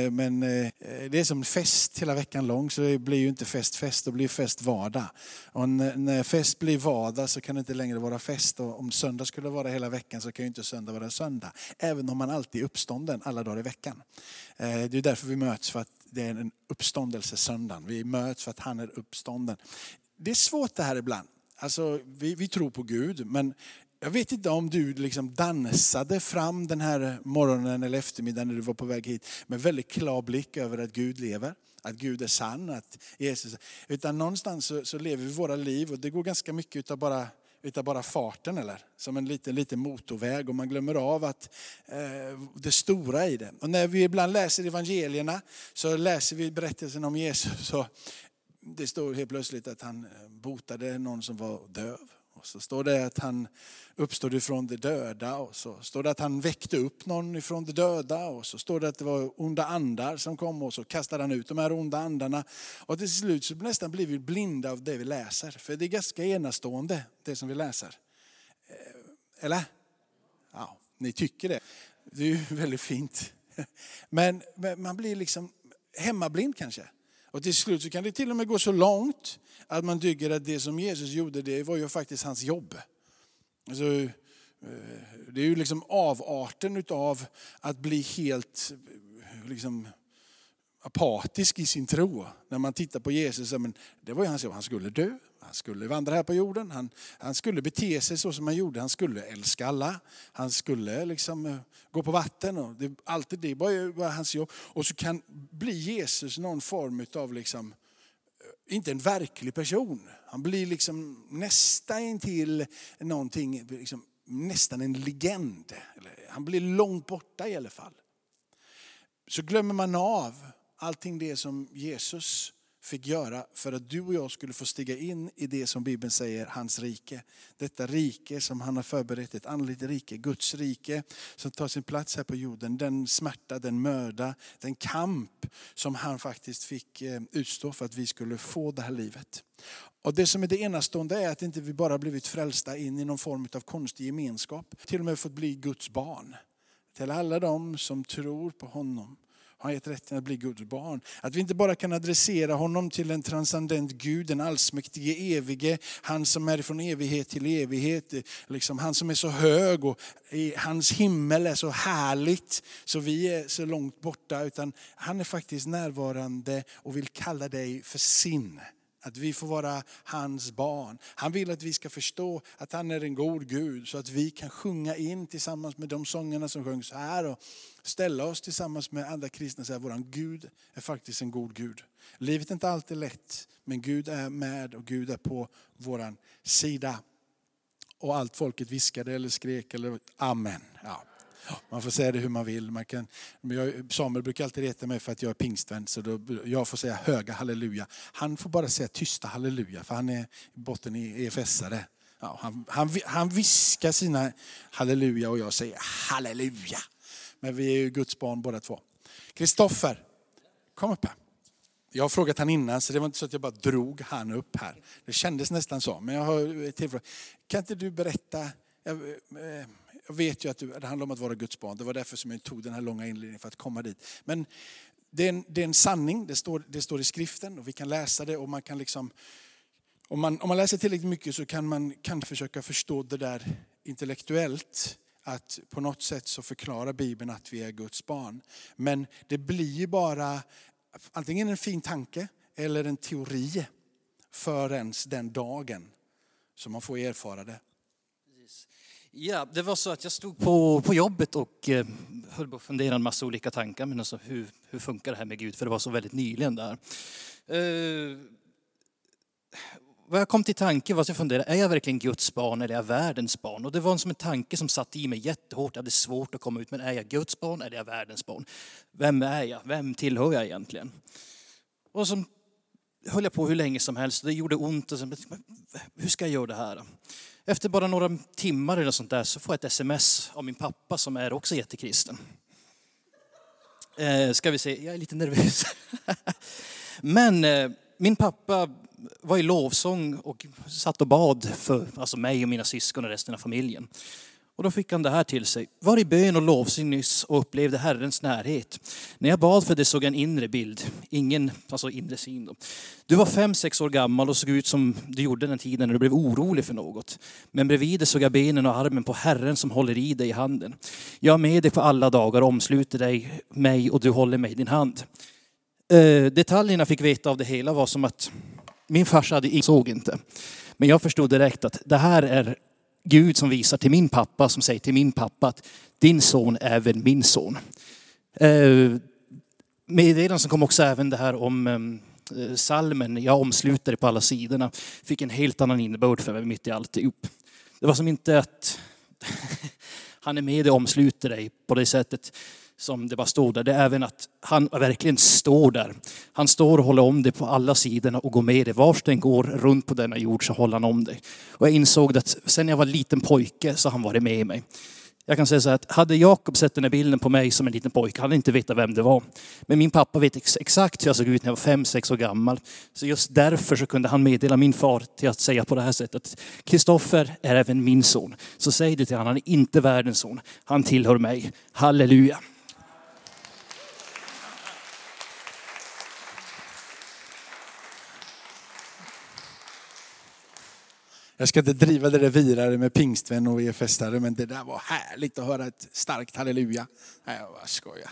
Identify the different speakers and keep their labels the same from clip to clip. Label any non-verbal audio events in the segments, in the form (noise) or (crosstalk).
Speaker 1: Eh, men eh, det är som fest hela veckan lång så det blir ju inte fest fest, det blir fest vardag. Och när fest blir vardag så kan det inte längre vara fest. Och om söndag skulle vara hela veckan så kan ju inte söndag vara söndag. Även om man alltid är uppstånden alla dagar i veckan. Eh, det är därför vi möts, för att det är en uppståndelsesöndag. Vi möts för att han är uppstånden. Det är svårt det här ibland. Alltså, vi, vi tror på Gud, men jag vet inte om du liksom dansade fram den här morgonen eller eftermiddagen när du var på väg hit med väldigt klar blick över att Gud lever, att Gud är sann, att Jesus... Utan någonstans så, så lever vi våra liv och det går ganska mycket utav bara utav bara farten eller som en liten, liten motorväg och man glömmer av att eh, det stora i det. Och när vi ibland läser evangelierna så läser vi berättelsen om Jesus och det står helt plötsligt att han eh, botade någon som var döv. Och så står det att han uppstod ifrån de döda och så står det att han väckte upp någon ifrån de döda och så står det att det var onda andar som kom och så kastade han ut de här onda andarna. Och till slut så nästan blir vi blinda av det vi läser. För det är ganska enastående det som vi läser. Eh, eller? Ja, ni tycker det. Det är ju (laughs) väldigt fint. Men man blir liksom hemmablind kanske. Och till slut så kan det till och med gå så långt att man tycker att det som Jesus gjorde, det var ju faktiskt hans jobb. Alltså, eh, det är ju liksom avarten av att bli helt eh, liksom, apatisk i sin tro. När man tittar på Jesus, men det var ju hans jobb, han skulle dö, han skulle vandra här på jorden, han, han skulle bete sig så som han gjorde, han skulle älska alla, han skulle liksom eh, gå på vatten. Och det, alltid det var, var hans jobb. Och så kan bli Jesus någon form av, liksom, eh, inte en verklig person. Han blir liksom nästan till någonting, liksom, nästan en legend. Han blir långt borta i alla fall. Så glömmer man av allting det som Jesus fick göra för att du och jag skulle få stiga in i det som Bibeln säger, hans rike. Detta rike som han har förberett, ett andligt rike, Guds rike som tar sin plats här på jorden. Den smärta, den möda, den kamp som han faktiskt fick eh, utstå för att vi skulle få det här livet. Och Det som är det enastående är att inte vi bara blivit frälsta in i någon form av konstig gemenskap. Till och med fått bli Guds barn. Till alla de som tror på honom har gett rätten att bli Guds barn. Att vi inte bara kan adressera honom till en transcendent Gud, den allsmäktige, evige, han som är från evighet till evighet. Liksom han som är så hög och hans himmel är så härligt så vi är så långt borta. Utan han är faktiskt närvarande och vill kalla dig för sin. Att vi får vara hans barn. Han vill att vi ska förstå att han är en god Gud så att vi kan sjunga in tillsammans med de sångerna som sjungs här och ställa oss tillsammans med andra kristna och säga att vår Gud är faktiskt en god Gud. Livet är inte alltid lätt men Gud är med och Gud är på vår sida. Och allt folket viskade eller skrek eller amen. Ja. Man får säga det hur man vill. Man kan, Samuel brukar alltid reta mig för att jag är pingstvän, så då, jag får säga höga halleluja. Han får bara säga tysta halleluja, för han är i botten i EFS-are. Ja, han, han, han viskar sina halleluja och jag säger halleluja. Men vi är ju Guds barn båda två. Kristoffer, kom upp här. Jag har frågat han innan så det var inte så att jag bara drog han upp här. Det kändes nästan så. Men jag har tillfrågat. Kan inte du berätta, eh, jag vet ju att det handlar om att vara Guds barn. Det var därför som jag tog den här långa inledningen för att komma dit. Men det är en, det är en sanning, det står, det står i skriften och vi kan läsa det och man kan liksom om man, om man läser tillräckligt mycket så kan man kan försöka förstå det där intellektuellt. Att på något sätt så förklarar Bibeln att vi är Guds barn. Men det blir ju bara antingen en fin tanke eller en teori förrän den dagen som man får erfara det.
Speaker 2: Ja, det var så att jag stod på, på jobbet och eh, höll på att fundera en massa olika tankar. Men alltså, hur, hur funkar det här med Gud? För det var så väldigt nyligen där. Eh, vad jag kom till tanke var att jag funderade, är jag verkligen Guds barn eller är jag världens barn? Och det var som en tanke som satt i mig jättehårt. Jag hade svårt att komma ut, men är jag Guds barn eller är jag världens barn? Vem är jag? Vem tillhör jag egentligen? Och som höll jag på hur länge som helst. Det gjorde ont. Och så, hur ska jag göra det här? Efter bara några timmar eller sånt där så får jag ett sms av min pappa som är också jättekristen. Eh, ska vi se, jag är lite nervös. (laughs) Men eh, min pappa var i lovsång och satt och bad för alltså mig och mina syskon och resten av familjen. Och då fick han det här till sig. Var i bön och lovsyn nyss och upplevde Herrens närhet. När jag bad för det såg jag en inre bild, ingen, alltså inre syn då. Du var fem, sex år gammal och såg ut som du gjorde den tiden när du blev orolig för något. Men bredvid dig såg jag benen och armen på Herren som håller i dig i handen. Jag är med dig på alla dagar och omsluter dig, mig och du håller mig i din hand. Eh, detaljerna fick veta av det hela var som att min farsa hade, såg inte. Men jag förstod direkt att det här är Gud som visar till min pappa, som säger till min pappa att din son är även min son. Eh, som kom också även det här om eh, salmen, jag omsluter det på alla sidorna, fick en helt annan innebörd för mig mitt i alltihop. Det var som inte att (laughs) han är med och omsluter dig på det sättet som det bara stod där. Det är även att han verkligen står där. Han står och håller om dig på alla sidorna och går med dig. Vars den går runt på denna jord så håller han om dig. Och jag insåg att sen jag var liten pojke så har han varit med mig. Jag kan säga så här att hade Jakob sett den här bilden på mig som en liten pojke, han hade inte vetat vem det var. Men min pappa vet exakt hur jag såg ut när jag var fem, sex år gammal. Så just därför så kunde han meddela min far till att säga på det här sättet. Kristoffer är även min son. Så säg det till honom, han är inte världens son. Han tillhör mig. Halleluja.
Speaker 1: Jag ska inte driva det där vidare med pingstvän och EFS-are, men det där var härligt att höra ett starkt halleluja. Nej, jag bara skojar.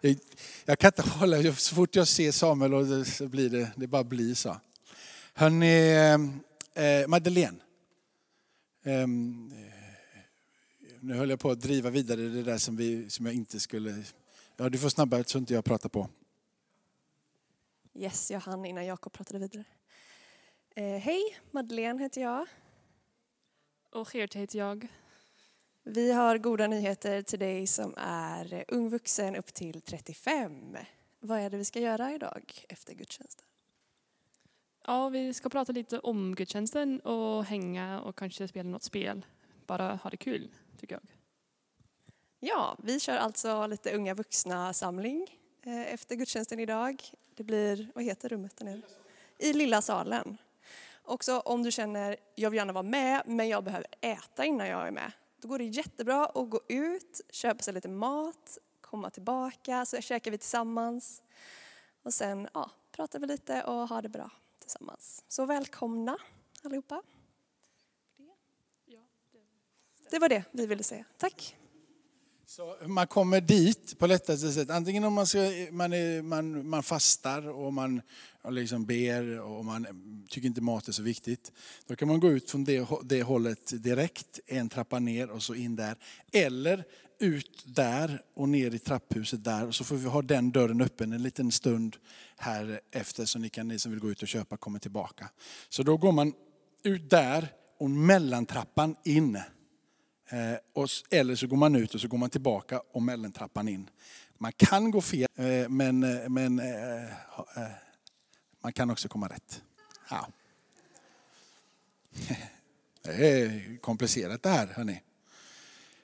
Speaker 1: Jag, jag kan inte hålla, så fort jag ser Samuel och det, så blir det, det bara blir så. Hörni, eh, eh, Madeleine. Ehm, eh, nu höll jag på att driva vidare det där som, vi, som jag inte skulle... Ja, du får snabbare så inte jag pratar på.
Speaker 3: Yes, jag hann innan Jakob pratade vidare. Eh, hej, Madeleine heter jag.
Speaker 4: Och Gert heter jag.
Speaker 3: Vi har goda nyheter till dig som är ung vuxen upp till 35. Vad är det vi ska göra idag efter gudstjänsten?
Speaker 4: Ja, vi ska prata lite om gudstjänsten och hänga och kanske spela något spel. Bara ha det kul, tycker jag.
Speaker 3: Ja, vi kör alltså lite unga vuxna samling eh, efter gudstjänsten idag. Det blir, vad heter rummet där nere? I lilla salen. Också om du känner, jag vill gärna vara med, men jag behöver äta innan jag är med. Då går det jättebra att gå ut, köpa sig lite mat, komma tillbaka, så käkar vi tillsammans. Och sen ja, pratar vi lite och har det bra tillsammans. Så välkomna allihopa. Det var det vi ville säga. Tack.
Speaker 1: Så man kommer dit på lättaste sätt. Antingen om man, ska, man, är, man, man fastar och man liksom ber och man tycker inte mat är så viktigt. Då kan man gå ut från det, det hållet direkt, en trappa ner och så in där. Eller ut där och ner i trapphuset där. Och så får vi ha den dörren öppen en liten stund här efter så ni, kan, ni som vill gå ut och köpa kommer tillbaka. Så då går man ut där och mellantrappan in. Eh, eller så går man ut och så går man tillbaka och mellantrappan in. Man kan gå fel, eh, men, eh, men eh, eh, man kan också komma rätt. Ja. (laughs) Det är komplicerat det här, hörni.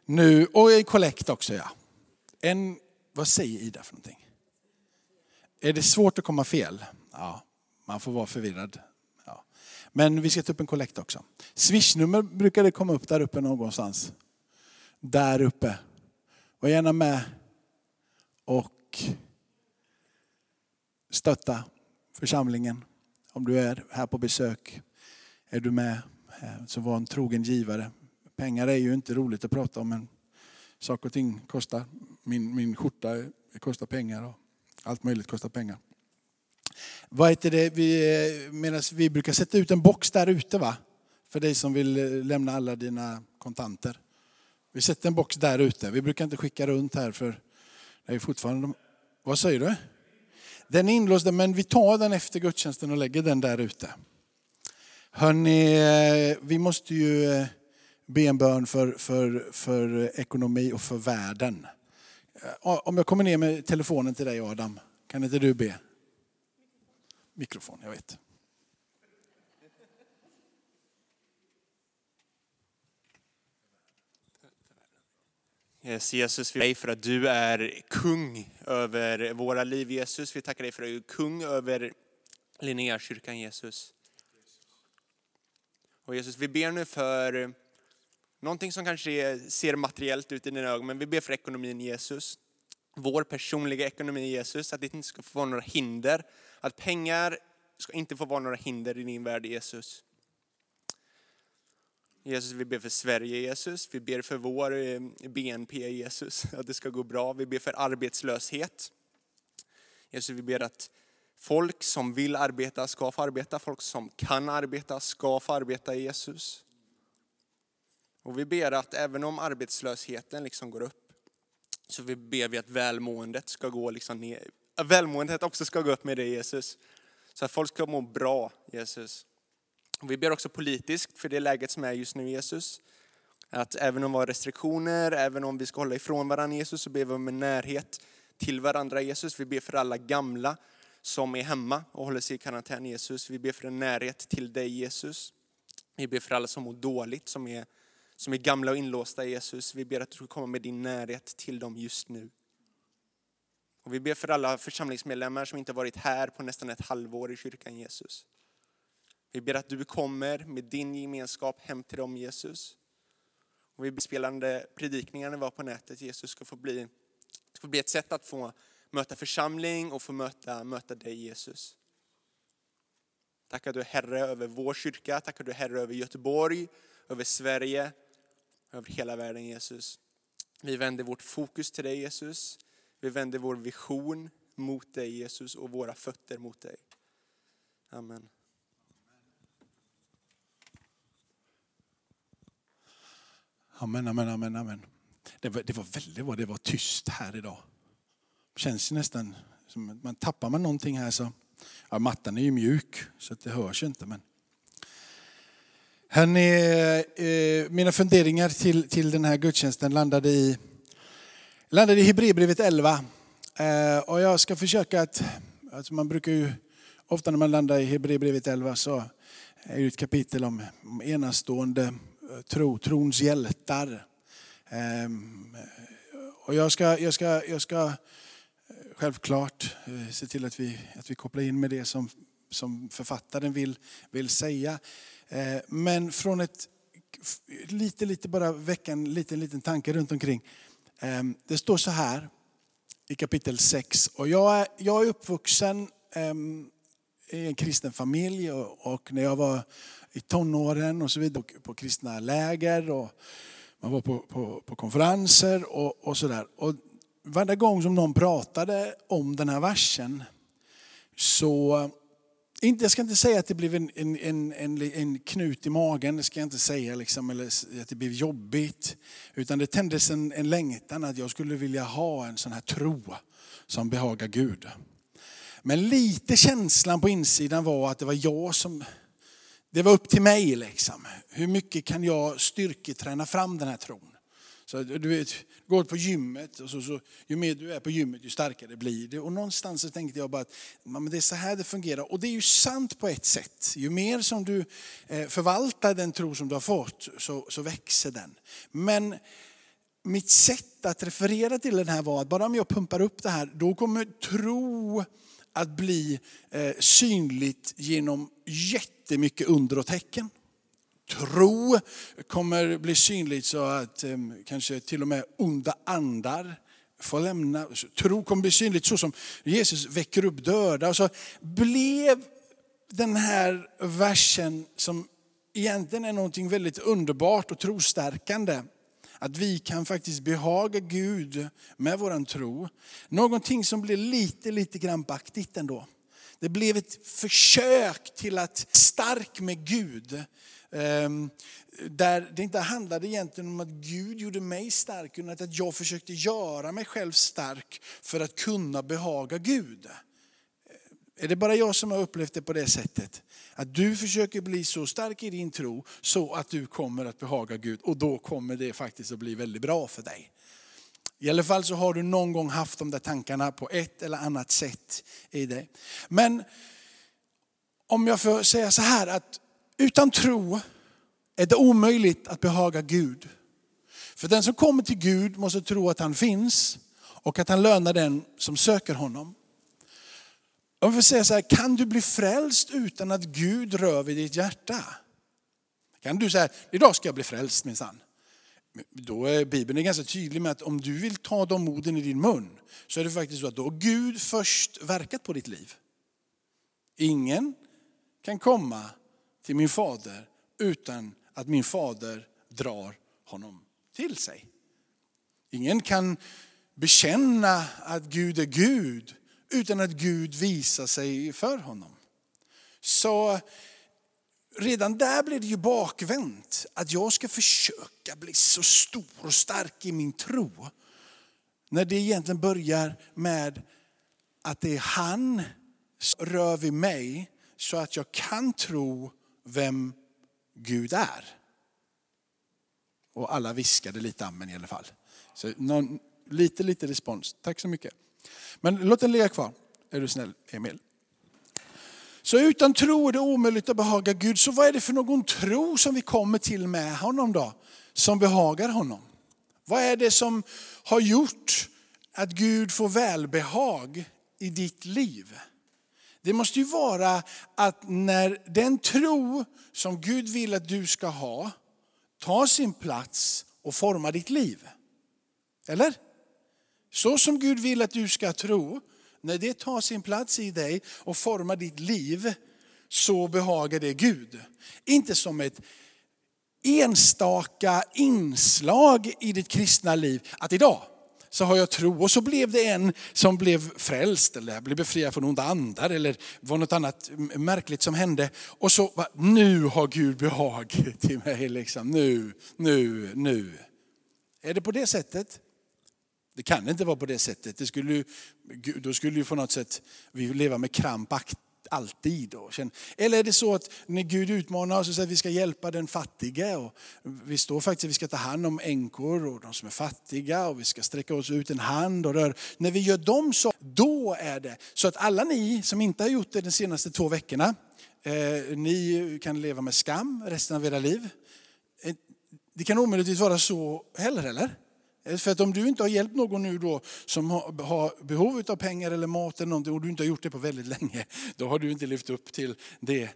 Speaker 1: Nu, och en kollekt också, ja. En, vad säger Ida för någonting? Är det svårt att komma fel? Ja, man får vara förvirrad. Men vi ska ta upp en kollekt också. Swishnummer brukar det komma upp där uppe någonstans. Där uppe. Var gärna med och stötta församlingen. Om du är här på besök, är du med eh, så var en trogen givare. Pengar är ju inte roligt att prata om men saker och ting kostar. Min, min skjorta kostar pengar och allt möjligt kostar pengar. Vad heter det? Vi, eh, medan vi brukar sätta ut en box där ute va? För dig som vill eh, lämna alla dina kontanter. Vi sätter en box där ute. Vi brukar inte skicka runt här för det är fortfarande... Vad säger du? Den är inlåst, men vi tar den efter gudstjänsten och lägger den där ute. Hörrni, eh, vi måste ju be en bön för, för, för ekonomi och för världen. Om jag kommer ner med telefonen till dig Adam, kan inte du be? Mikrofon, jag vet.
Speaker 5: Yes, Jesus, vi tackar dig för att du är kung över våra liv Jesus. Vi tackar dig för att du är kung över Linnéakyrkan Jesus. Och Jesus, vi ber nu för Någonting som kanske ser materiellt ut i dina ögon, men vi ber för ekonomin Jesus. Vår personliga ekonomi Jesus, att det inte ska få vara några hinder. Att pengar ska inte få vara några hinder i din värld Jesus. Jesus, vi ber för Sverige Jesus, vi ber för vår eh, BNP Jesus, (laughs) att det ska gå bra. Vi ber för arbetslöshet. Jesus, vi ber att folk som vill arbeta ska få arbeta, folk som kan arbeta ska få arbeta Jesus. Och vi ber att även om arbetslösheten liksom går upp, så vi ber vi att välmåendet ska gå liksom ner. Välmåendet också ska gå upp med dig Jesus. Så att folk ska må bra Jesus. Och vi ber också politiskt för det läget som är just nu Jesus. Att även om vi har restriktioner, även om vi ska hålla ifrån varandra Jesus, så ber vi om en närhet till varandra Jesus. Vi ber för alla gamla som är hemma och håller sig i karantän Jesus. Vi ber för en närhet till dig Jesus. Vi ber för alla som mår dåligt, som är, som är gamla och inlåsta Jesus. Vi ber att du ska komma med din närhet till dem just nu. Och vi ber för alla församlingsmedlemmar som inte varit här på nästan ett halvår i kyrkan Jesus. Vi ber att du kommer med din gemenskap hem till dem Jesus. Och vi ber spelande predikningar när vi var på nätet Jesus ska få bli, ska bli ett sätt att få möta församling och få möta, möta dig Jesus. Tack att du är Herre över vår kyrka, tack att du är Herre över Göteborg, över Sverige, över hela världen Jesus. Vi vänder vårt fokus till dig Jesus. Vi vänder vår vision mot dig Jesus och våra fötter mot dig. Amen.
Speaker 1: Amen, amen, amen, amen. Det var, det var väldigt vad det var tyst här idag. Det känns ju nästan som att man tappar man någonting här så, ja mattan är ju mjuk så att det hörs ju inte men. Hörrni, eh, mina funderingar till, till den här gudstjänsten landade i, landade i Hebreerbrevet 11. Eh, och jag ska försöka att, alltså man brukar ju, ofta när man landar i Hebreerbrevet 11 så är det ett kapitel om, om enastående eh, tro, trons hjältar. Ehm, och jag ska, jag ska, jag ska eh, självklart se till att vi, att vi kopplar in med det som, som författaren vill, vill säga. Men från ett, lite, lite bara väcka en liten, liten tanke runt omkring. Ehm, det står så här i kapitel 6. Och jag, är, jag är uppvuxen ehm, i en kristen familj och, och när jag var i tonåren och så vidare på kristna läger och man var på, på, på konferenser och, och sådär. Och varje gång som någon pratade om den här versen så, jag ska inte säga att det blev en, en, en, en, en knut i magen, det ska jag inte säga, liksom, eller att det blev jobbigt. Utan det tändes en, en längtan att jag skulle vilja ha en sån här tro som behagar Gud. Men lite känslan på insidan var att det var jag som det var upp till mig liksom. Hur mycket kan jag styrketräna fram den här tron? Så du vet, går på gymmet och så, så, ju mer du är på gymmet ju starkare blir det. Och någonstans så tänkte jag bara att men det är så här det fungerar. Och det är ju sant på ett sätt. Ju mer som du eh, förvaltar den tro som du har fått så, så växer den. Men mitt sätt att referera till den här var att bara om jag pumpar upp det här, då kommer tro att bli eh, synligt genom jättemycket under och tecken. Tro kommer bli synligt så att kanske till och med onda andar får lämna. Tro kommer bli synligt så som Jesus väcker upp döda. Och så blev den här versen som egentligen är någonting väldigt underbart och trostärkande att vi kan faktiskt behaga Gud med våran tro. Någonting som blir lite, lite krampaktigt ändå. Det blev ett försök till att stark med Gud. Ehm, där det inte handlade egentligen om att Gud gjorde mig stark, utan att jag försökte göra mig själv stark för att kunna behaga Gud. Är det bara jag som har upplevt det på det sättet? Att du försöker bli så stark i din tro så att du kommer att behaga Gud och då kommer det faktiskt att bli väldigt bra för dig. I alla fall så har du någon gång haft de där tankarna på ett eller annat sätt i dig. Men om jag får säga så här att utan tro är det omöjligt att behaga Gud. För den som kommer till Gud måste tro att han finns och att han lönar den som söker honom. Om vi säger så här, kan du bli frälst utan att Gud rör vid ditt hjärta? Kan du säga, idag ska jag bli frälst minsann. Då är Bibeln är ganska tydlig med att om du vill ta de orden i din mun så är det faktiskt så att då har Gud först verkat på ditt liv. Ingen kan komma till min fader utan att min fader drar honom till sig. Ingen kan bekänna att Gud är Gud utan att Gud visar sig för honom. Så redan där blir det ju bakvänt. Att jag ska försöka bli så stor och stark i min tro. När det egentligen börjar med att det är han som rör vid mig så att jag kan tro vem Gud är. Och alla viskade lite amen i alla fall. Så någon, lite, lite respons. Tack så mycket. Men låt den ligga kvar. Är du snäll, Emil. Så utan tro är det omöjligt att behaga Gud. Så vad är det för någon tro som vi kommer till med honom då? Som behagar honom. Vad är det som har gjort att Gud får välbehag i ditt liv? Det måste ju vara att när den tro som Gud vill att du ska ha tar sin plats och formar ditt liv. Eller? Så som Gud vill att du ska tro, när det tar sin plats i dig och formar ditt liv, så behagar det Gud. Inte som ett enstaka inslag i ditt kristna liv, att idag så har jag tro. Och så blev det en som blev frälst eller blev befriad från onda andar eller var något annat märkligt som hände. Och så, nu har Gud behag (laughs) till mig. Liksom. Nu, nu, nu. Är det på det sättet? Det kan inte vara på det sättet. Det skulle, då skulle ju på något sätt vi leva med kramp alltid. Eller är det så att när Gud utmanar oss och säger att vi ska hjälpa den fattiga. Och vi står faktiskt att vi ska ta hand om änkor och de som är fattiga och vi ska sträcka oss ut en hand och rör. När vi gör dem så, då är det så att alla ni som inte har gjort det de senaste två veckorna, eh, ni kan leva med skam resten av era liv. Eh, det kan omöjligtvis vara så heller, eller? För att om du inte har hjälpt någon nu då som har behov av pengar eller mat eller någonting och du inte har gjort det på väldigt länge, då har du inte levt upp till det.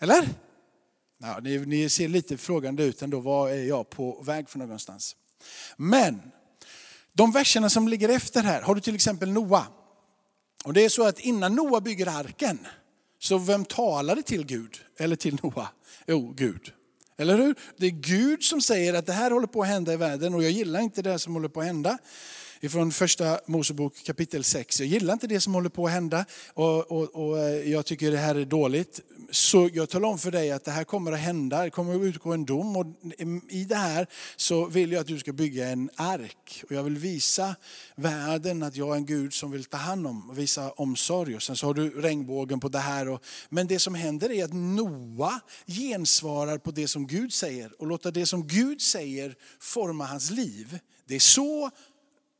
Speaker 1: Eller? Ja, ni, ni ser lite frågande ut ändå, var är jag på väg för någonstans? Men de verserna som ligger efter här, har du till exempel Noa. Och det är så att innan Noa bygger arken, så vem talade till Gud? Eller till Noa? Jo, Gud. Eller hur? Det är Gud som säger att det här håller på att hända i världen och jag gillar inte det som håller på att hända. Ifrån första Mosebok kapitel 6. Jag gillar inte det som håller på att hända och, och, och eh, jag tycker det här är dåligt. Så jag talar om för dig att det här kommer att hända, det kommer att utgå en dom och i det här så vill jag att du ska bygga en ark. Och jag vill visa världen att jag är en Gud som vill ta hand om och visa omsorg. Och sen så har du regnbågen på det här. Och, men det som händer är att Noa gensvarar på det som Gud säger och låter det som Gud säger forma hans liv. Det är så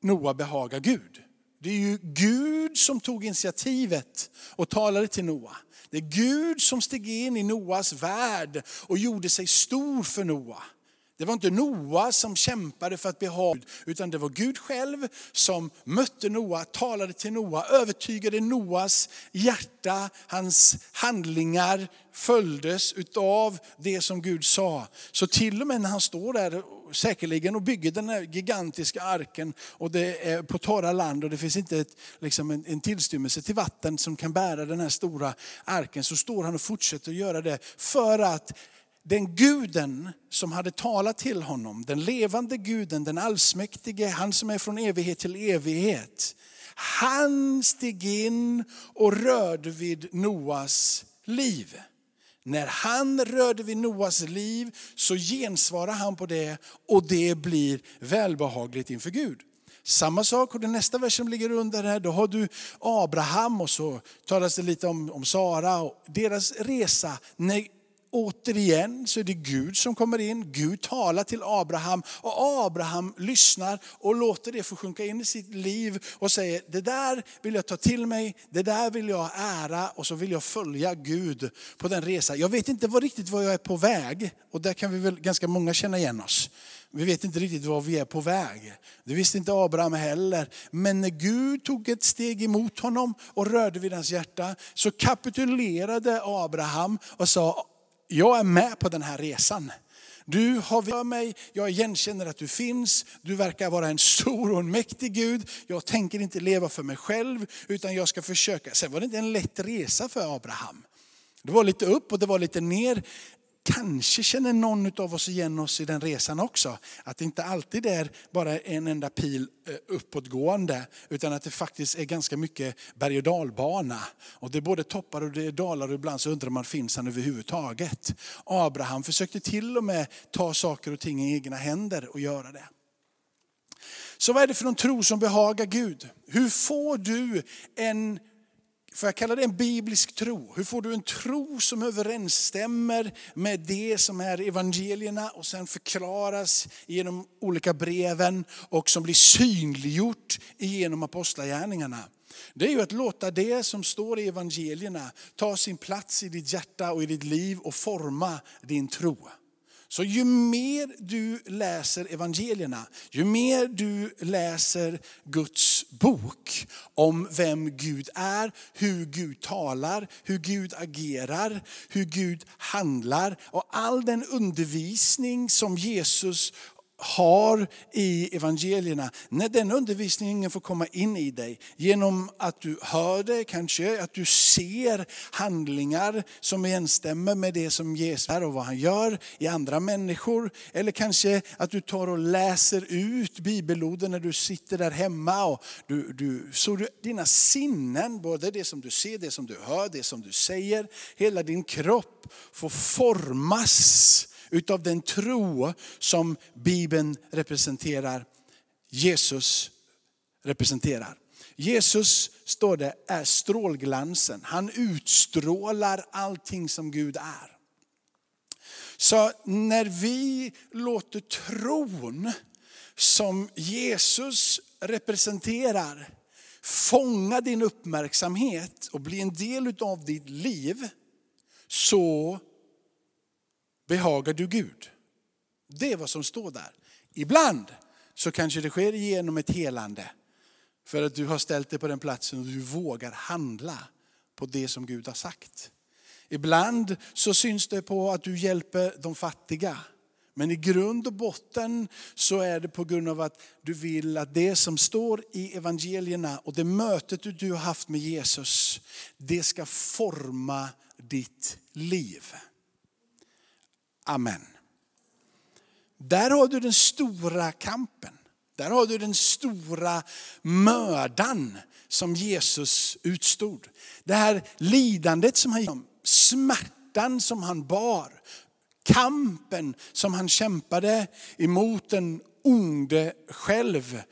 Speaker 1: Noa behagar Gud. Det är ju Gud som tog initiativet och talade till Noa. Det är Gud som steg in i Noas värld och gjorde sig stor för Noa. Det var inte Noa som kämpade för att behaga utan det var Gud själv som mötte Noa, talade till Noa, övertygade Noas hjärta, hans handlingar följdes utav det som Gud sa. Så till och med när han står där säkerligen och bygger den här gigantiska arken och det är på torra land och det finns inte ett, liksom en, en tillstymmelse till vatten som kan bära den här stora arken så står han och fortsätter att göra det för att den guden som hade talat till honom, den levande guden, den allsmäktige, han som är från evighet till evighet. Han steg in och rörde vid Noas liv. När han rörde vid Noas liv så gensvarar han på det och det blir välbehagligt inför Gud. Samma sak och den nästa vers som ligger under här, då har du Abraham och så talas det lite om, om Sara och deras resa. När återigen så är det Gud som kommer in. Gud talar till Abraham och Abraham lyssnar och låter det få sjunka in i sitt liv och säger det där vill jag ta till mig, det där vill jag ära och så vill jag följa Gud på den resan. Jag vet inte vad, riktigt var jag är på väg och där kan vi väl ganska många känna igen oss. Vi vet inte riktigt var vi är på väg. Det visste inte Abraham heller. Men när Gud tog ett steg emot honom och rörde vid hans hjärta så kapitulerade Abraham och sa, jag är med på den här resan. Du har för mig, jag igenkänner att du finns, du verkar vara en stor och en mäktig Gud. Jag tänker inte leva för mig själv utan jag ska försöka. Sen var det inte en lätt resa för Abraham. Det var lite upp och det var lite ner. Kanske känner någon av oss igen oss i den resan också. Att det inte alltid är bara en enda pil eh, uppåtgående utan att det faktiskt är ganska mycket berg och dalbana. Och det är både toppar och det är dalar och ibland så undrar man finns han överhuvudtaget. Abraham försökte till och med ta saker och ting i egna händer och göra det. Så vad är det för någon tro som behagar Gud? Hur får du en Får jag kalla det en biblisk tro? Hur får du en tro som överensstämmer med det som är evangelierna och sen förklaras genom olika breven och som blir synliggjort genom apostlagärningarna? Det är ju att låta det som står i evangelierna ta sin plats i ditt hjärta och i ditt liv och forma din tro. Så ju mer du läser evangelierna, ju mer du läser Guds bok om vem Gud är, hur Gud talar, hur Gud agerar, hur Gud handlar och all den undervisning som Jesus har i evangelierna, när den undervisningen får komma in i dig genom att du hör det, kanske att du ser handlingar som överensstämmer med det som Jesus är och vad han gör i andra människor. Eller kanske att du tar och läser ut bibelorden när du sitter där hemma. Och du, du, så du, dina sinnen, både det som du ser, det som du hör, det som du säger, hela din kropp får formas utav den tro som Bibeln representerar, Jesus representerar. Jesus, står det, är strålglansen. Han utstrålar allting som Gud är. Så när vi låter tron som Jesus representerar fånga din uppmärksamhet och bli en del av ditt liv, så behagar du Gud. Det är vad som står där. Ibland så kanske det sker genom ett helande. För att du har ställt dig på den platsen och du vågar handla på det som Gud har sagt. Ibland så syns det på att du hjälper de fattiga. Men i grund och botten så är det på grund av att du vill att det som står i evangelierna och det mötet du har haft med Jesus, det ska forma ditt liv. Amen. Där har du den stora kampen. Där har du den stora mördan som Jesus utstod. Det här lidandet som han smärtan som han bar, kampen som han kämpade emot den onde själv.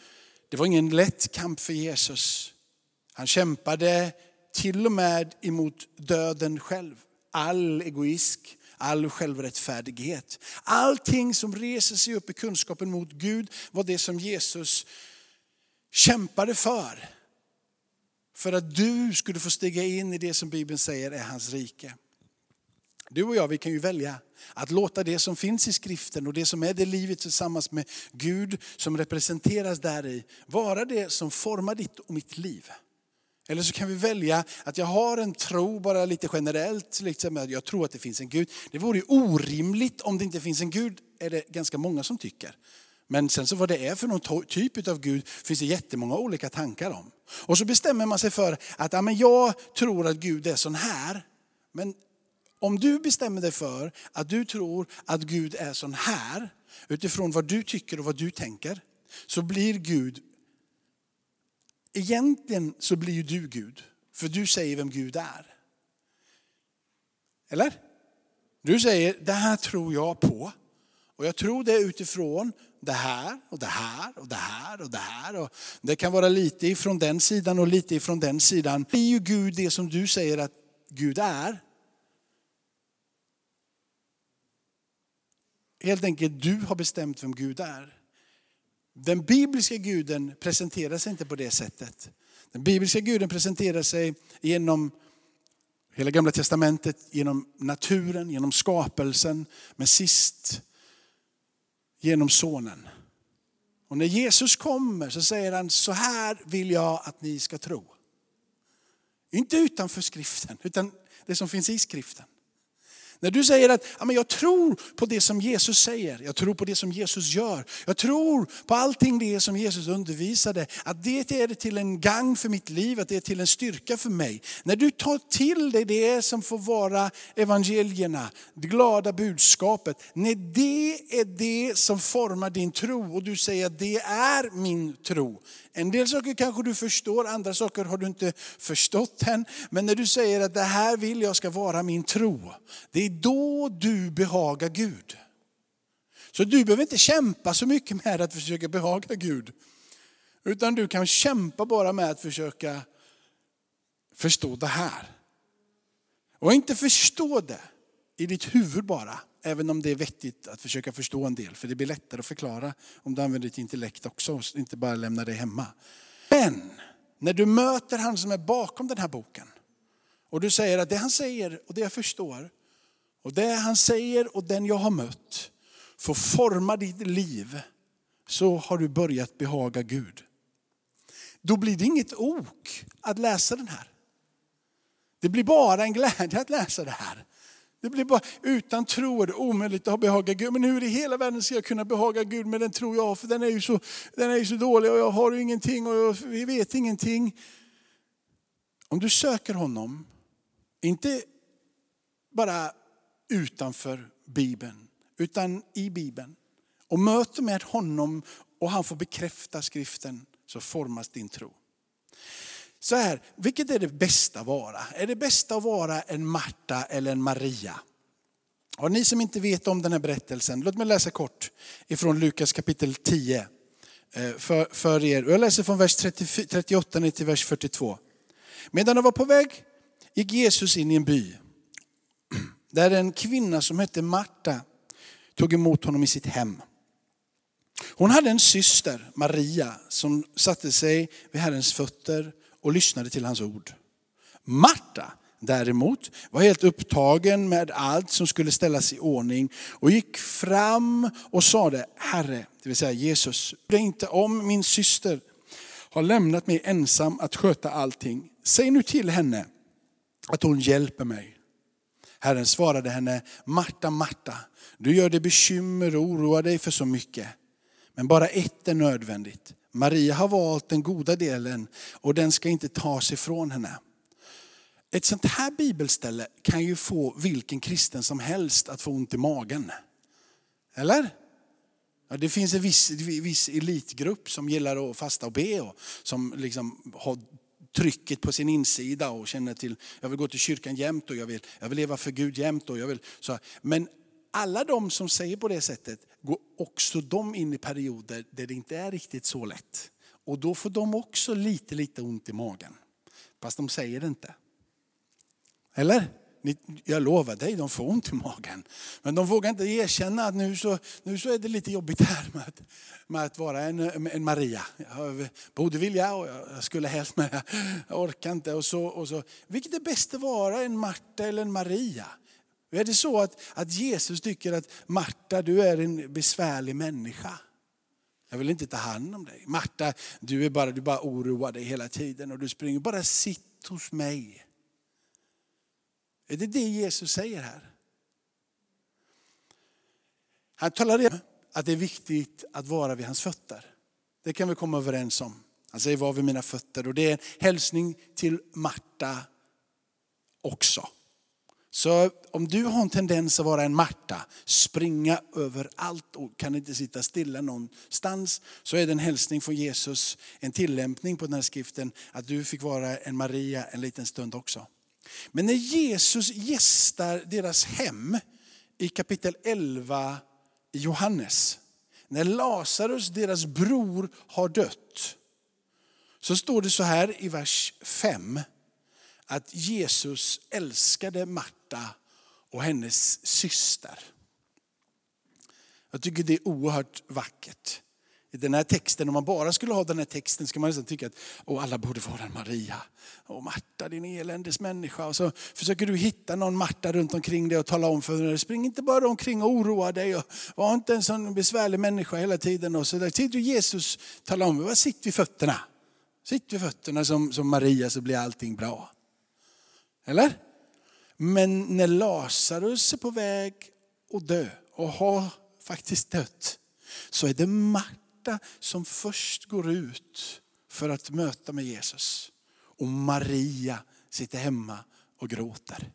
Speaker 1: Det var ingen lätt kamp för Jesus. Han kämpade till och med emot döden själv. All egoism, all självrättfärdighet. Allting som reser sig upp i kunskapen mot Gud var det som Jesus kämpade för. För att du skulle få stiga in i det som Bibeln säger är hans rike. Du och jag vi kan ju välja att låta det som finns i skriften och det som är det livet tillsammans med Gud som representeras där i vara det som formar ditt och mitt liv. Eller så kan vi välja att jag har en tro bara lite generellt, liksom att jag tror att det finns en Gud. Det vore ju orimligt om det inte finns en Gud, är det ganska många som tycker. Men sen så vad det är för någon typ av Gud finns det jättemånga olika tankar om. Och så bestämmer man sig för att ja, men jag tror att Gud är sån här. Men om du bestämmer dig för att du tror att Gud är sån här, utifrån vad du tycker och vad du tänker, så blir Gud egentligen så blir ju du Gud, för du säger vem Gud är. Eller? Du säger, det här tror jag på. Och jag tror det utifrån det här och det här och det här och det här. Och det kan vara lite ifrån den sidan och lite ifrån den sidan. Det är ju Gud det som du säger att Gud är. Helt enkelt, du har bestämt vem Gud är. Den bibliska guden presenterar sig inte på det sättet. Den bibliska guden presenterar sig genom hela gamla testamentet, genom naturen, genom skapelsen, men sist genom sonen. Och när Jesus kommer så säger han, så här vill jag att ni ska tro. Inte utanför skriften, utan det som finns i skriften. När du säger att ja, men jag tror på det som Jesus säger, jag tror på det som Jesus gör, jag tror på allting det som Jesus undervisade, att det är till en gang för mitt liv, att det är till en styrka för mig. När du tar till dig det som får vara evangelierna, det glada budskapet, när det är det som formar din tro och du säger att det är min tro. En del saker kanske du förstår, andra saker har du inte förstått än. Men när du säger att det här vill jag ska vara min tro, det är då du behagar Gud. Så du behöver inte kämpa så mycket med att försöka behaga Gud. Utan du kan kämpa bara med att försöka förstå det här. Och inte förstå det i ditt huvud bara, även om det är vettigt att försöka förstå en del. För det blir lättare att förklara om du använder ditt intellekt också, och inte bara lämnar det hemma. Men när du möter han som är bakom den här boken och du säger att det han säger och det jag förstår och det han säger och den jag har mött får forma ditt liv så har du börjat behaga Gud. Då blir det inget ok att läsa den här. Det blir bara en glädje att läsa det här. Det blir bara, utan tro är det omöjligt att behaga Gud. Men hur i hela världen ska jag kunna behaga Gud med den tro jag har? För den är ju så, den är ju så dålig och jag har ju ingenting och jag, vi vet ingenting. Om du söker honom, inte bara utanför Bibeln, utan i Bibeln. Och möter med honom och han får bekräfta skriften så formas din tro. Så här, vilket är det bästa att vara? Är det bästa att vara en Marta eller en Maria? Och ni som inte vet om den här berättelsen, låt mig läsa kort ifrån Lukas kapitel 10 eh, för, för er. Jag läser från vers 30, 38 ner till vers 42. Medan de var på väg gick Jesus in i en by (clears throat) där en kvinna som hette Marta tog emot honom i sitt hem. Hon hade en syster, Maria, som satte sig vid Herrens fötter och lyssnade till hans ord. Marta däremot var helt upptagen med allt som skulle ställas i ordning och gick fram och sade, Herre, det vill säga Jesus, bry inte om min syster har lämnat mig ensam att sköta allting. Säg nu till henne att hon hjälper mig. Herren svarade henne, Marta, Marta, du gör dig bekymmer och oroar dig för så mycket. Men bara ett är nödvändigt. Maria har valt den goda delen och den ska inte tas ifrån henne. Ett sånt här bibelställe kan ju få vilken kristen som helst att få ont i magen. Eller? Ja, det finns en viss, viss elitgrupp som gillar att fasta och be och som liksom har trycket på sin insida och känner till, jag vill gå till kyrkan jämt och jag vill, jag vill leva för Gud jämt. Och jag vill, så. Men alla de som säger på det sättet går också de in i perioder där det inte är riktigt så lätt. Och då får de också lite, lite ont i magen. Fast de säger det inte. Eller? Jag lovar dig, de får ont i magen. Men de vågar inte erkänna att nu så, nu så är det lite jobbigt här med att, med att vara en, en Maria. Jag borde vilja och jag skulle helst men jag orkar inte. Och så, och så. Vilket är bäst att vara, en Marta eller en Maria? Är det så att, att Jesus tycker att Marta, du är en besvärlig människa? Jag vill inte ta hand om dig. Marta, du är bara, du bara oroar dig hela tiden och du springer. Bara sitt hos mig. Är det det Jesus säger här? Han talar om att det är viktigt att vara vid hans fötter. Det kan vi komma överens om. Han säger var vid mina fötter och det är en hälsning till Marta också. Så om du har en tendens att vara en Marta, springa överallt och kan inte sitta stilla någonstans, så är det en hälsning från Jesus, en tillämpning på den här skriften, att du fick vara en Maria en liten stund också. Men när Jesus gästar deras hem i kapitel 11 i Johannes, när Lazarus, deras bror, har dött, så står det så här i vers 5 att Jesus älskade Marta och hennes syster. Jag tycker det är oerhört vackert. I den här texten, om man bara skulle ha den här texten ska man nästan tycka att oh, alla borde vara en Maria. Och Marta din eländes människa. Och så försöker du hitta någon Marta runt omkring dig och tala om för henne. Spring inte bara omkring och oroa dig. Och var inte en sån besvärlig människa hela tiden. Och så där. Tid Jesus talar om, var sitt vid fötterna. Sitt vid fötterna som, som Maria så blir allting bra. Eller? Men när Lazarus är på väg att dö och har faktiskt dött så är det Marta som först går ut för att möta med Jesus. Och Maria sitter hemma och gråter.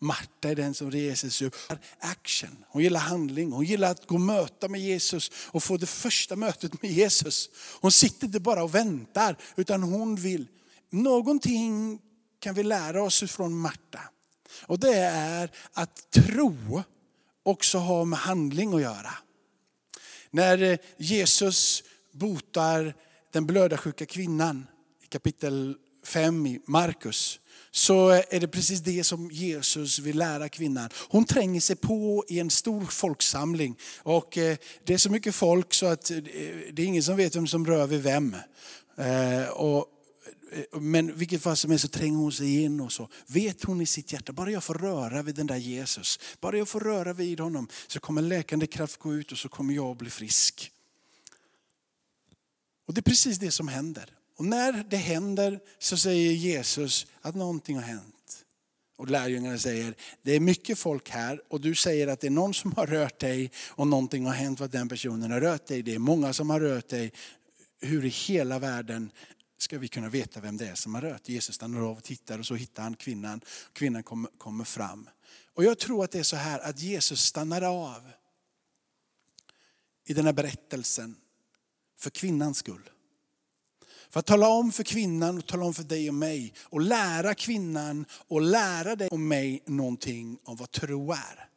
Speaker 1: Marta är den som reser sig upp. Action. Hon gillar handling. Hon gillar att gå och möta med Jesus och få det första mötet med Jesus. Hon sitter inte bara och väntar utan hon vill. Någonting kan vi lära oss från Marta. Och det är att tro också har med handling att göra. När eh, Jesus botar den blödarsjuka kvinnan i kapitel 5 i Markus så är det precis det som Jesus vill lära kvinnan. Hon tränger sig på i en stor folksamling. Och eh, det är så mycket folk så att eh, det är ingen som vet vem som rör vid vem. Och, Eh, men vilket fall som helst så tränger hon sig in och så vet hon i sitt hjärta, bara jag får röra vid den där Jesus, bara jag får röra vid honom så kommer läkande kraft gå ut och så kommer jag bli frisk. Och det är precis det som händer. Och när det händer så säger Jesus att någonting har hänt. Och lärjungarna säger, det är mycket folk här och du säger att det är någon som har rört dig och någonting har hänt för den personen har rört dig. Det är många som har rört dig. Hur i hela världen ska vi kunna veta vem det är som har rört? Jesus stannar av och tittar och så hittar han kvinnan. Kvinnan kommer, kommer fram. Och jag tror att det är så här att Jesus stannar av i den här berättelsen för kvinnans skull. För att tala om för kvinnan och tala om för dig och mig och lära kvinnan och lära dig och mig någonting om vad tro är.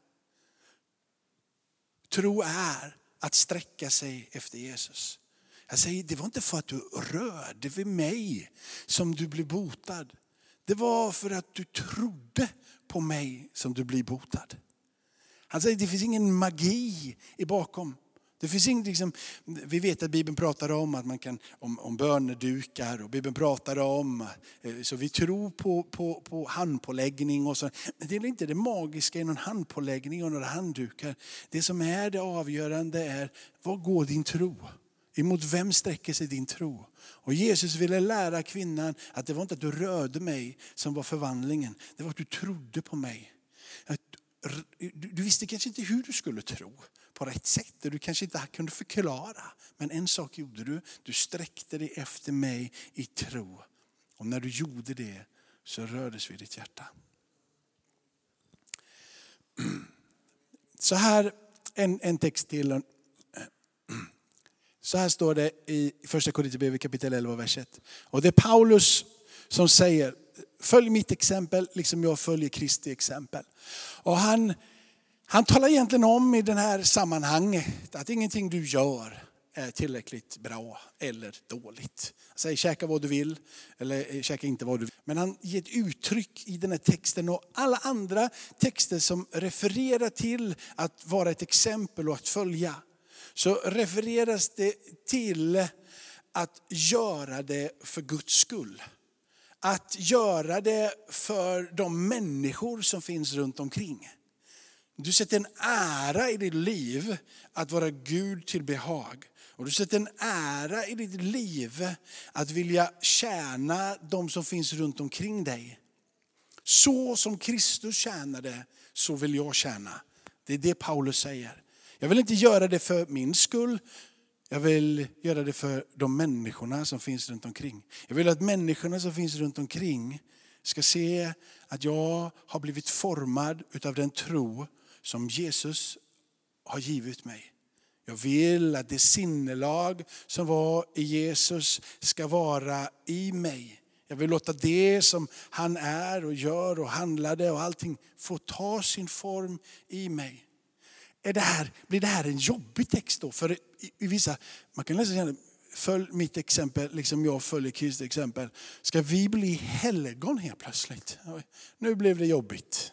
Speaker 1: Tro är att sträcka sig efter Jesus. Jag säger, det var inte för att du rörde vid mig som du blev botad. Det var för att du trodde på mig som du blir botad. Han säger, det finns ingen magi i bakom. Det finns inget, liksom, vi vet att Bibeln pratar om att man kan, om, om bönedukar och Bibeln pratar om, eh, så vi tror på, på, på handpåläggning och så. Men det är inte det magiska i någon handpåläggning och några handdukar. Det som är det avgörande är, vad går din tro? Emot vem sträcker sig din tro? Och Jesus ville lära kvinnan att det var inte att du rörde mig som var förvandlingen. Det var att du trodde på mig. Du visste kanske inte hur du skulle tro på rätt sätt. Du kanske inte kunde förklara. Men en sak gjorde du. Du sträckte dig efter mig i tro. Och när du gjorde det så rördes vid ditt hjärta. (clears throat) Så här en, en text till. Så här står det i första Korinthierbrevet kapitel 11 vers 1. Och det är Paulus som säger, följ mitt exempel liksom jag följer Kristi exempel. Och han han talar egentligen om i det här sammanhanget att ingenting du gör är tillräckligt bra eller dåligt. Han säger käka vad du vill eller eh, käka inte vad du vill. Men han ger ett uttryck i den här texten och alla andra texter som refererar till att vara ett exempel och att följa. Så refereras det till att göra det för Guds skull. Att göra det för de människor som finns runt omkring. Du sätter en ära i ditt liv att vara Gud till behag. Och du sätter en ära i ditt liv att vilja tjäna de som finns runt omkring dig. Så som Kristus tjänade, så vill jag tjäna. Det är det Paulus säger. Jag vill inte göra det för min skull. Jag vill göra det för de människorna som finns runt omkring. Jag vill att människorna som finns runt omkring ska se att jag har blivit formad utav den tro som Jesus har givit mig. Jag vill att det sinnelag som var i Jesus ska vara i mig. Jag vill låta det som han är och gör och handlade och allting få ta sin form i mig. Är det här, blir det här en jobbig text då? För i, i vissa, man kan läsa följ mitt exempel, liksom jag följer Kristi exempel. Ska vi bli helgon helt plötsligt? Nu blev det jobbigt.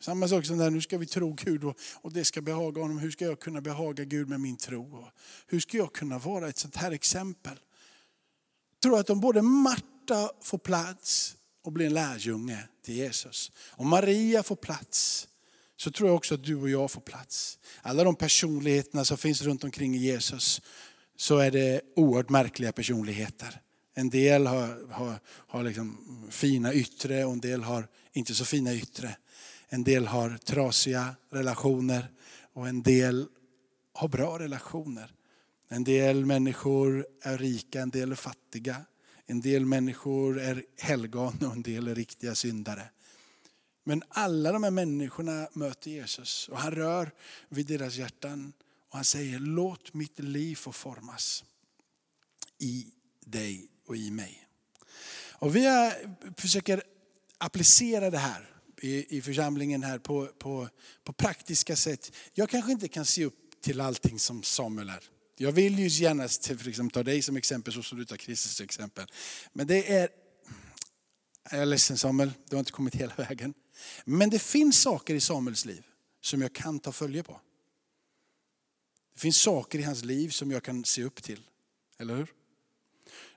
Speaker 1: Samma sak som där, nu ska vi tro Gud och, och det ska behaga honom. Hur ska jag kunna behaga Gud med min tro? Och hur ska jag kunna vara ett sånt här exempel? Jag tror att om både Marta får plats och blir en lärjunge till Jesus, och Maria får plats, så tror jag också att du och jag får plats. Alla de personligheterna som finns runt omkring Jesus, så är det oerhört märkliga personligheter. En del har, har, har liksom fina yttre och en del har inte så fina yttre. En del har trasiga relationer och en del har bra relationer. En del människor är rika, en del är fattiga. En del människor är helgon och en del är riktiga syndare. Men alla de här människorna möter Jesus och han rör vid deras hjärtan och han säger låt mitt liv få formas i dig och i mig. Och vi försöker applicera det här i, i församlingen här på, på, på praktiska sätt. Jag kanske inte kan se upp till allting som Samuel är. Jag vill ju gärna liksom ta dig som exempel så som du tar Kristus som exempel. Men det är, jag är ledsen Samuel, du har inte kommit hela vägen. Men det finns saker i Samuels liv som jag kan ta följe på. Det finns saker i hans liv som jag kan se upp till. Eller hur?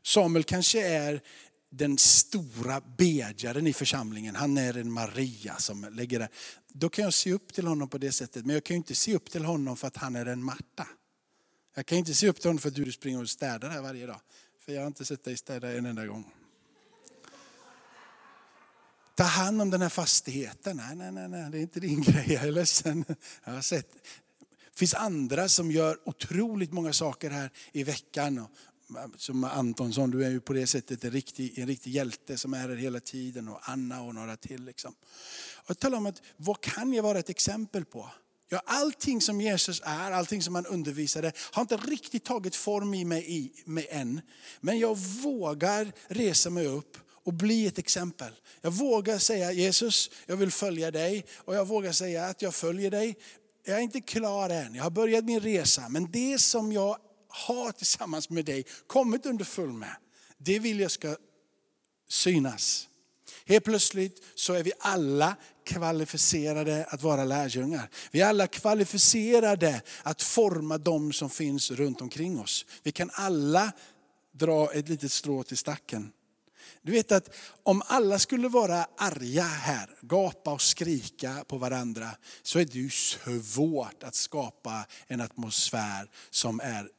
Speaker 1: Samuel kanske är den stora bedjaren i församlingen. Han är en Maria som lägger det. Då kan jag se upp till honom på det sättet. Men jag kan inte se upp till honom för att han är en Marta. Jag kan inte se upp till honom för att du springer och städar här varje dag. För jag har inte sett dig städa en enda gång. Ta hand om den här fastigheten. Nej, nej, nej, nej, det är inte din (laughs) grej. Jag är ledsen. Jag har sett. Det finns andra som gör otroligt många saker här i veckan eh, som Antonsson, du är ju på det sättet en riktig, en riktig hjälte som är här hela tiden och Anna och några till. Liksom. Och tala om att, vad kan jag vara ett exempel på? Ja, allting som Jesus är, allting som han undervisade har inte riktigt tagit form i mig, i mig än. Men jag vågar resa mig upp och bli ett exempel. Jag vågar säga Jesus, jag vill följa dig och jag vågar säga att jag följer dig. Jag är inte klar än, jag har börjat min resa. Men det som jag har tillsammans med dig kommit under full med. Det vill jag ska synas. Helt plötsligt så är vi alla kvalificerade att vara lärjungar. Vi är alla kvalificerade att forma de som finns runt omkring oss. Vi kan alla dra ett litet strå till stacken. Du vet att om alla skulle vara arga här, gapa och skrika på varandra, så är det ju svårt att skapa en atmosfär som är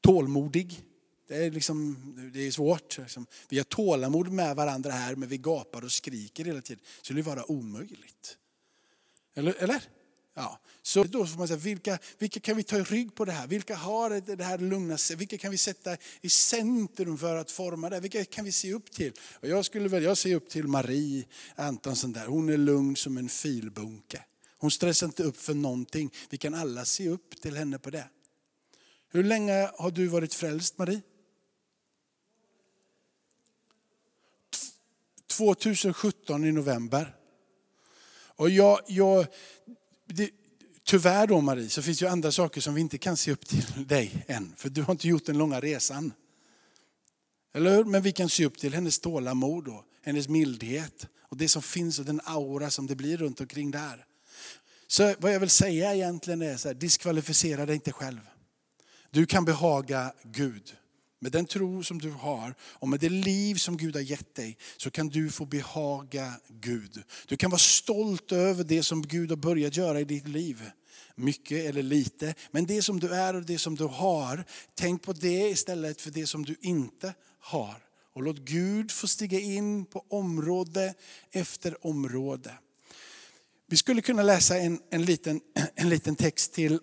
Speaker 1: tålmodig. Det är, liksom, det är svårt. Liksom. Vi har tålamod med varandra här men vi gapar och skriker hela tiden. Så det skulle vara omöjligt. Eller? eller? Ja. Så då får man säga, vilka, vilka kan vi ta i rygg på det här? Vilka har det här lugna Vilka kan vi sätta i centrum för att forma det? Vilka kan vi se upp till? Och jag skulle väl, jag ser upp till Marie Antonsson där. Hon är lugn som en filbunke. Hon stressar inte upp för någonting. Vi kan alla se upp till henne på det. Hur länge har du varit frälst Marie? 2017 i november. Och jag, jag, det, tyvärr då Marie, så finns det ju andra saker som vi inte kan se upp till (laughs) dig än. För du har inte gjort den långa resan. Eller hur? Men vi kan se upp till hennes tålamod och hennes mildhet. Och det som finns och den aura som det blir runt omkring där. Så vad jag vill säga egentligen är så här, diskvalificera dig inte själv. Du kan behaga Gud. Med den tro som du har och med det liv som Gud har gett dig så kan du få behaga Gud. Du kan vara stolt över det som Gud har börjat göra i ditt liv. Mycket eller lite. Men det som du är och det som du har, tänk på det istället för det som du inte har. Och låt Gud få stiga in på område efter område. Vi skulle kunna läsa en, en, liten, (clears throat) en liten text till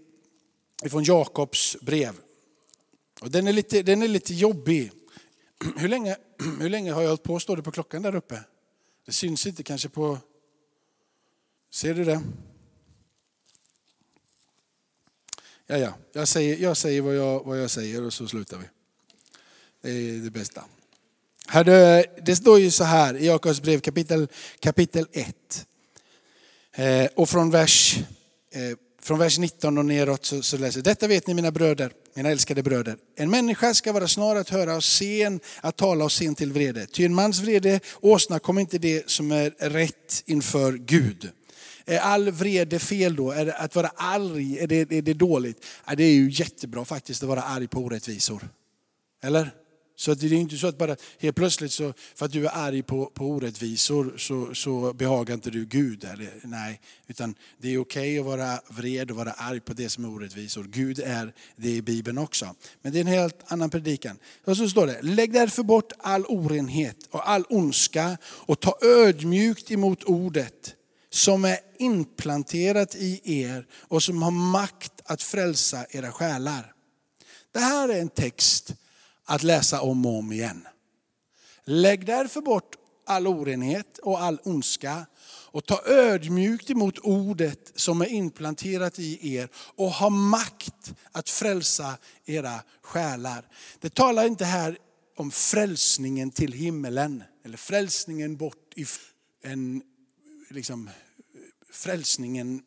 Speaker 1: från Jakobs brev. Och den, är lite, den är lite jobbig. (clears throat) Hur länge, (clears throat) hur länge har jag hållit på? Står det på klockan där uppe? Det syns inte kanske på... Ser du det? Ja, ja. Jag säger, jag säger vad, jag, vad jag säger och så slutar vi. Det är det bästa. Hörde, det står ju så här i Jakobs brev kapitel, kapitel 1. Eh, och från vers eh, från vers 19 och neråt så, så läser Detta vet ni mina bröder, mina älskade bröder. En människa ska vara snar att höra och sen att tala och sen till vrede. Ty en mans vrede åstadkommer inte det som är rätt inför Gud. Är all vrede fel då? Är det, att vara arg, är det, är det dåligt? Ja, det är ju jättebra faktiskt att vara arg på orättvisor. Eller? Så att det är inte så att bara helt plötsligt så, för att du är arg på, på orättvisor så, så behagar inte du Gud. Eller, nej, utan det är okej att vara vred och vara arg på det som är orättvisor. Gud är det i Bibeln också. Men det är en helt annan predikan. Och så står det, lägg därför bort all orenhet och all ondska och ta ödmjukt emot ordet som är implanterat i er och som har makt att frälsa era själar. Det här är en text att läsa om och om igen. Lägg därför bort all orenhet och all ondska och ta ödmjukt emot ordet som är implanterat i er och ha makt att frälsa era själar. Det talar inte här om frälsningen till himmelen eller frälsningen bort i en liksom, frälsningen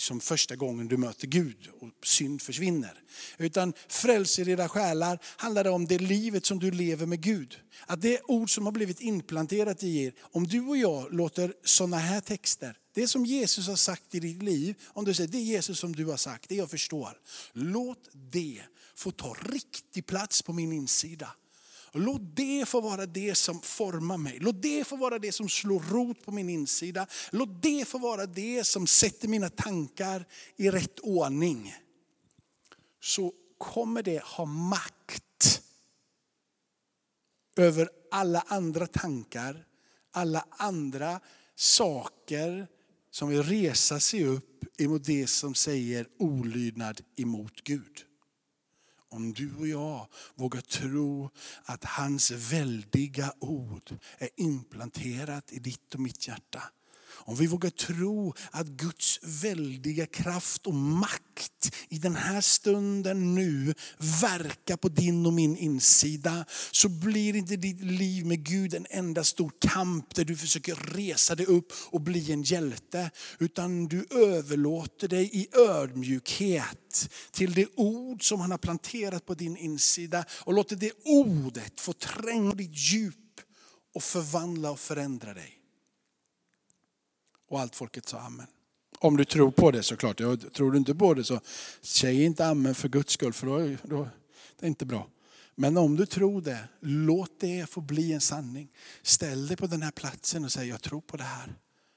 Speaker 1: som första gången du möter Gud och synd försvinner. Utan frälser era själar handlar det om det livet som du lever med Gud. Att det ord som har blivit implanterat i er, om du och jag låter sådana här texter, det som Jesus har sagt i ditt liv, om du säger det är Jesus som du har sagt, det jag förstår. Låt det få ta riktig plats på min insida. Och låt det få vara det som formar mig. Låt det få vara det som slår rot på min insida. Låt det få vara det som sätter mina tankar i rätt ordning. Så kommer det ha makt över alla andra tankar, alla andra saker som vill resa sig upp emot det som säger olydnad emot Gud om du och jag vågar tro att hans väldiga ord är implanterat i ditt och mitt hjärta. Om vi vågar tro att Guds väldiga kraft och makt i den här stunden nu verkar på din och min insida. Så blir inte ditt liv med Gud en enda stor kamp där du försöker resa dig upp och bli en hjälte. Utan du överlåter dig i ödmjukhet till det ord som han har planterat på din insida. Och låter det ordet få tränga ditt djup och förvandla och förändra dig. Och allt folket sa amen. Om du tror på det såklart. Tror du inte på det så säg inte amen för Guds skull för då, då det är inte bra. Men om du tror det, låt det få bli en sanning. Ställ dig på den här platsen och säg jag tror på det här.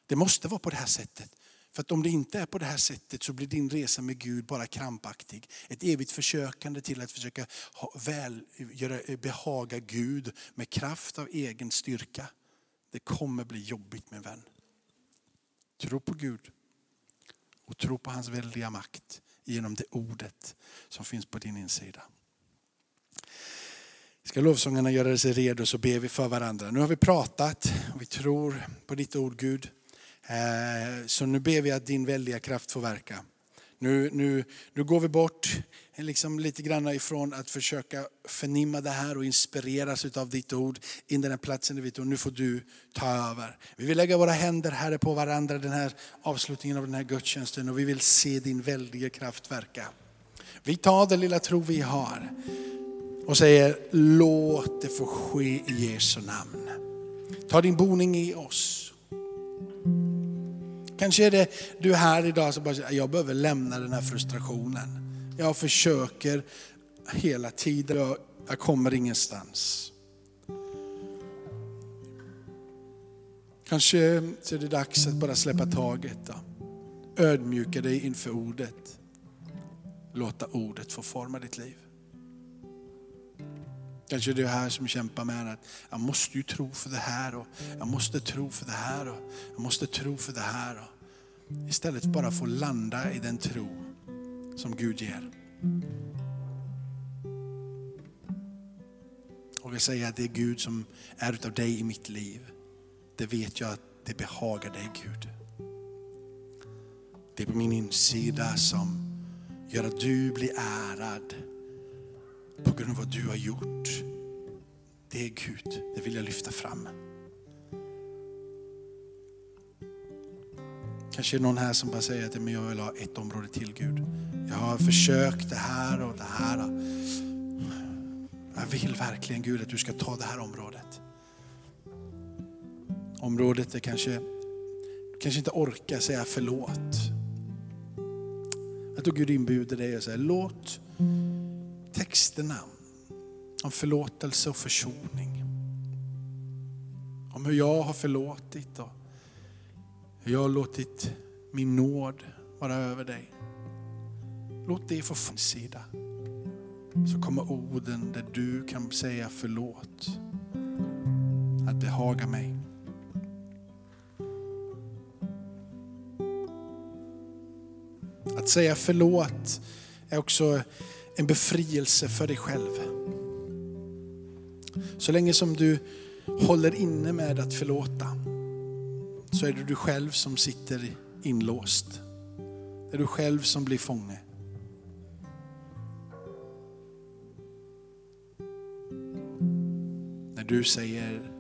Speaker 1: Det måste vara på det här sättet. För att om det inte är på det här sättet så blir din resa med Gud bara krampaktig. Ett evigt försökande till att försöka ha, väl, göra, behaga Gud med kraft av egen styrka. Det kommer bli jobbigt min vän. Tro på Gud och tro på hans väldiga makt genom det ordet som finns på din insida. Ska lovsångarna göra sig redo så ber vi för varandra. Nu har vi pratat och vi tror på ditt ord Gud. Eh, så nu ber vi att din väldiga kraft får verka. Nu, nu, nu går vi bort liksom lite grann ifrån att försöka förnimma det här och inspireras av ditt ord in den här platsen där vi tror, nu får du ta över. Vi vill lägga våra händer Herre på varandra den här avslutningen av den här gudstjänsten och vi vill se din väldiga kraft verka. Vi tar den lilla tro vi har och säger låt det få ske i Jesu namn. Ta din boning i oss. Kanske är det du här idag som bara säger, jag behöver lämna den här frustrationen. Jag försöker hela tiden, jag, jag kommer ingenstans. Kanske är det dags att bara släppa taget. Då. Ödmjuka dig inför ordet. Låta ordet få forma ditt liv. Kanske är det här som kämpar med att jag måste ju tro för det här och jag måste tro för det här och jag måste tro för det här. Och istället bara få landa i den tro som Gud ger. Och jag säger att det är Gud som är utav dig i mitt liv. Det vet jag att det behagar dig Gud. Det är på min insida som gör att du blir ärad på grund av vad du har gjort. Det är Gud, det vill jag lyfta fram. Kanske är det någon här som bara säger att jag vill ha ett område till Gud. Jag har försökt det här och det här. Jag vill verkligen Gud att du ska ta det här området. Området är kanske, kanske inte orkar säga förlåt. Att då Gud inbjuder dig och säger låt texterna om förlåtelse och försoning. Om hur jag har förlåtit och jag har låtit min nåd vara över dig. Låt det få sida. Så kommer orden där du kan säga förlåt att behaga mig. Att säga förlåt är också en befrielse för dig själv. Så länge som du håller inne med att förlåta så är det du själv som sitter inlåst. Det är du själv som blir fånge. När du säger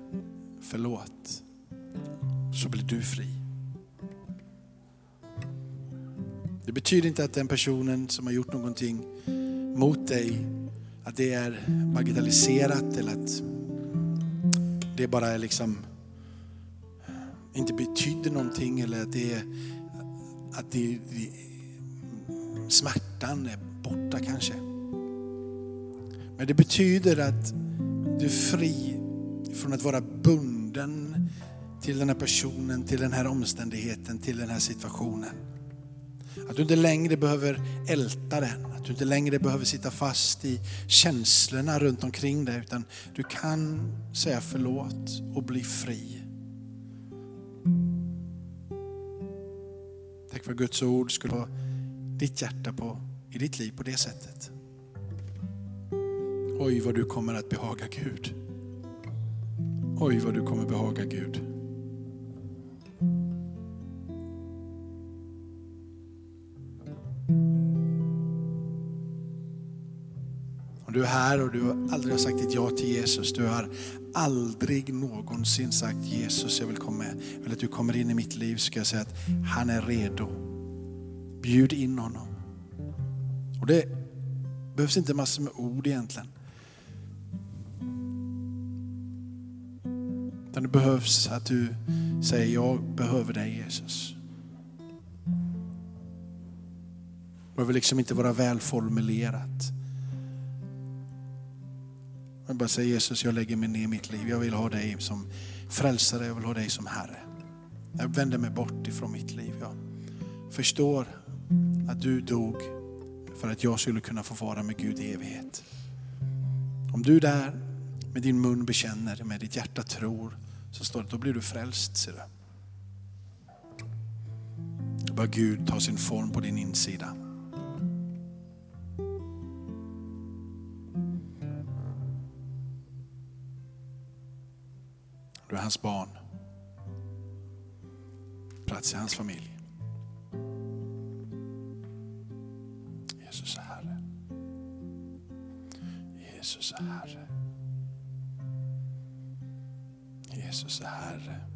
Speaker 1: förlåt så blir du fri. Det betyder inte att den personen som har gjort någonting mot dig, att det är bagatelliserat eller att det bara är liksom inte betyder någonting eller att det att det, det, smärtan är borta kanske. Men det betyder att du är fri från att vara bunden till den här personen, till den här omständigheten, till den här situationen. Att du inte längre behöver älta den, att du inte längre behöver sitta fast i känslorna runt omkring dig, utan du kan säga förlåt och bli fri. Tack för Guds ord skulle ha ditt hjärta på, i ditt liv på det sättet. Oj vad du kommer att behaga Gud. Oj vad du kommer behaga Gud. Om du är här och du aldrig har sagt ditt ja till Jesus, du har aldrig någonsin sagt Jesus jag vill komma med. Jag vill att du kommer in i mitt liv ska jag säga att han är redo. Bjud in honom. Och det behövs inte massor med ord egentligen. Utan det behövs att du säger jag behöver dig Jesus. Det behöver liksom inte vara välformulerat. Jag bara säger Jesus, jag lägger mig ner i mitt liv. Jag vill ha dig som frälsare, jag vill ha dig som Herre. Jag vänder mig bort ifrån mitt liv. Jag förstår att du dog för att jag skulle kunna få vara med Gud i evighet. Om du där med din mun bekänner, med ditt hjärta tror, så står det då blir du frälst. Ser du. Då bör Gud ta sin form på din insida. Du är hans barn. Plats i hans familj. Jesus är Herre. Jesus är Herre. Jesus är Herre.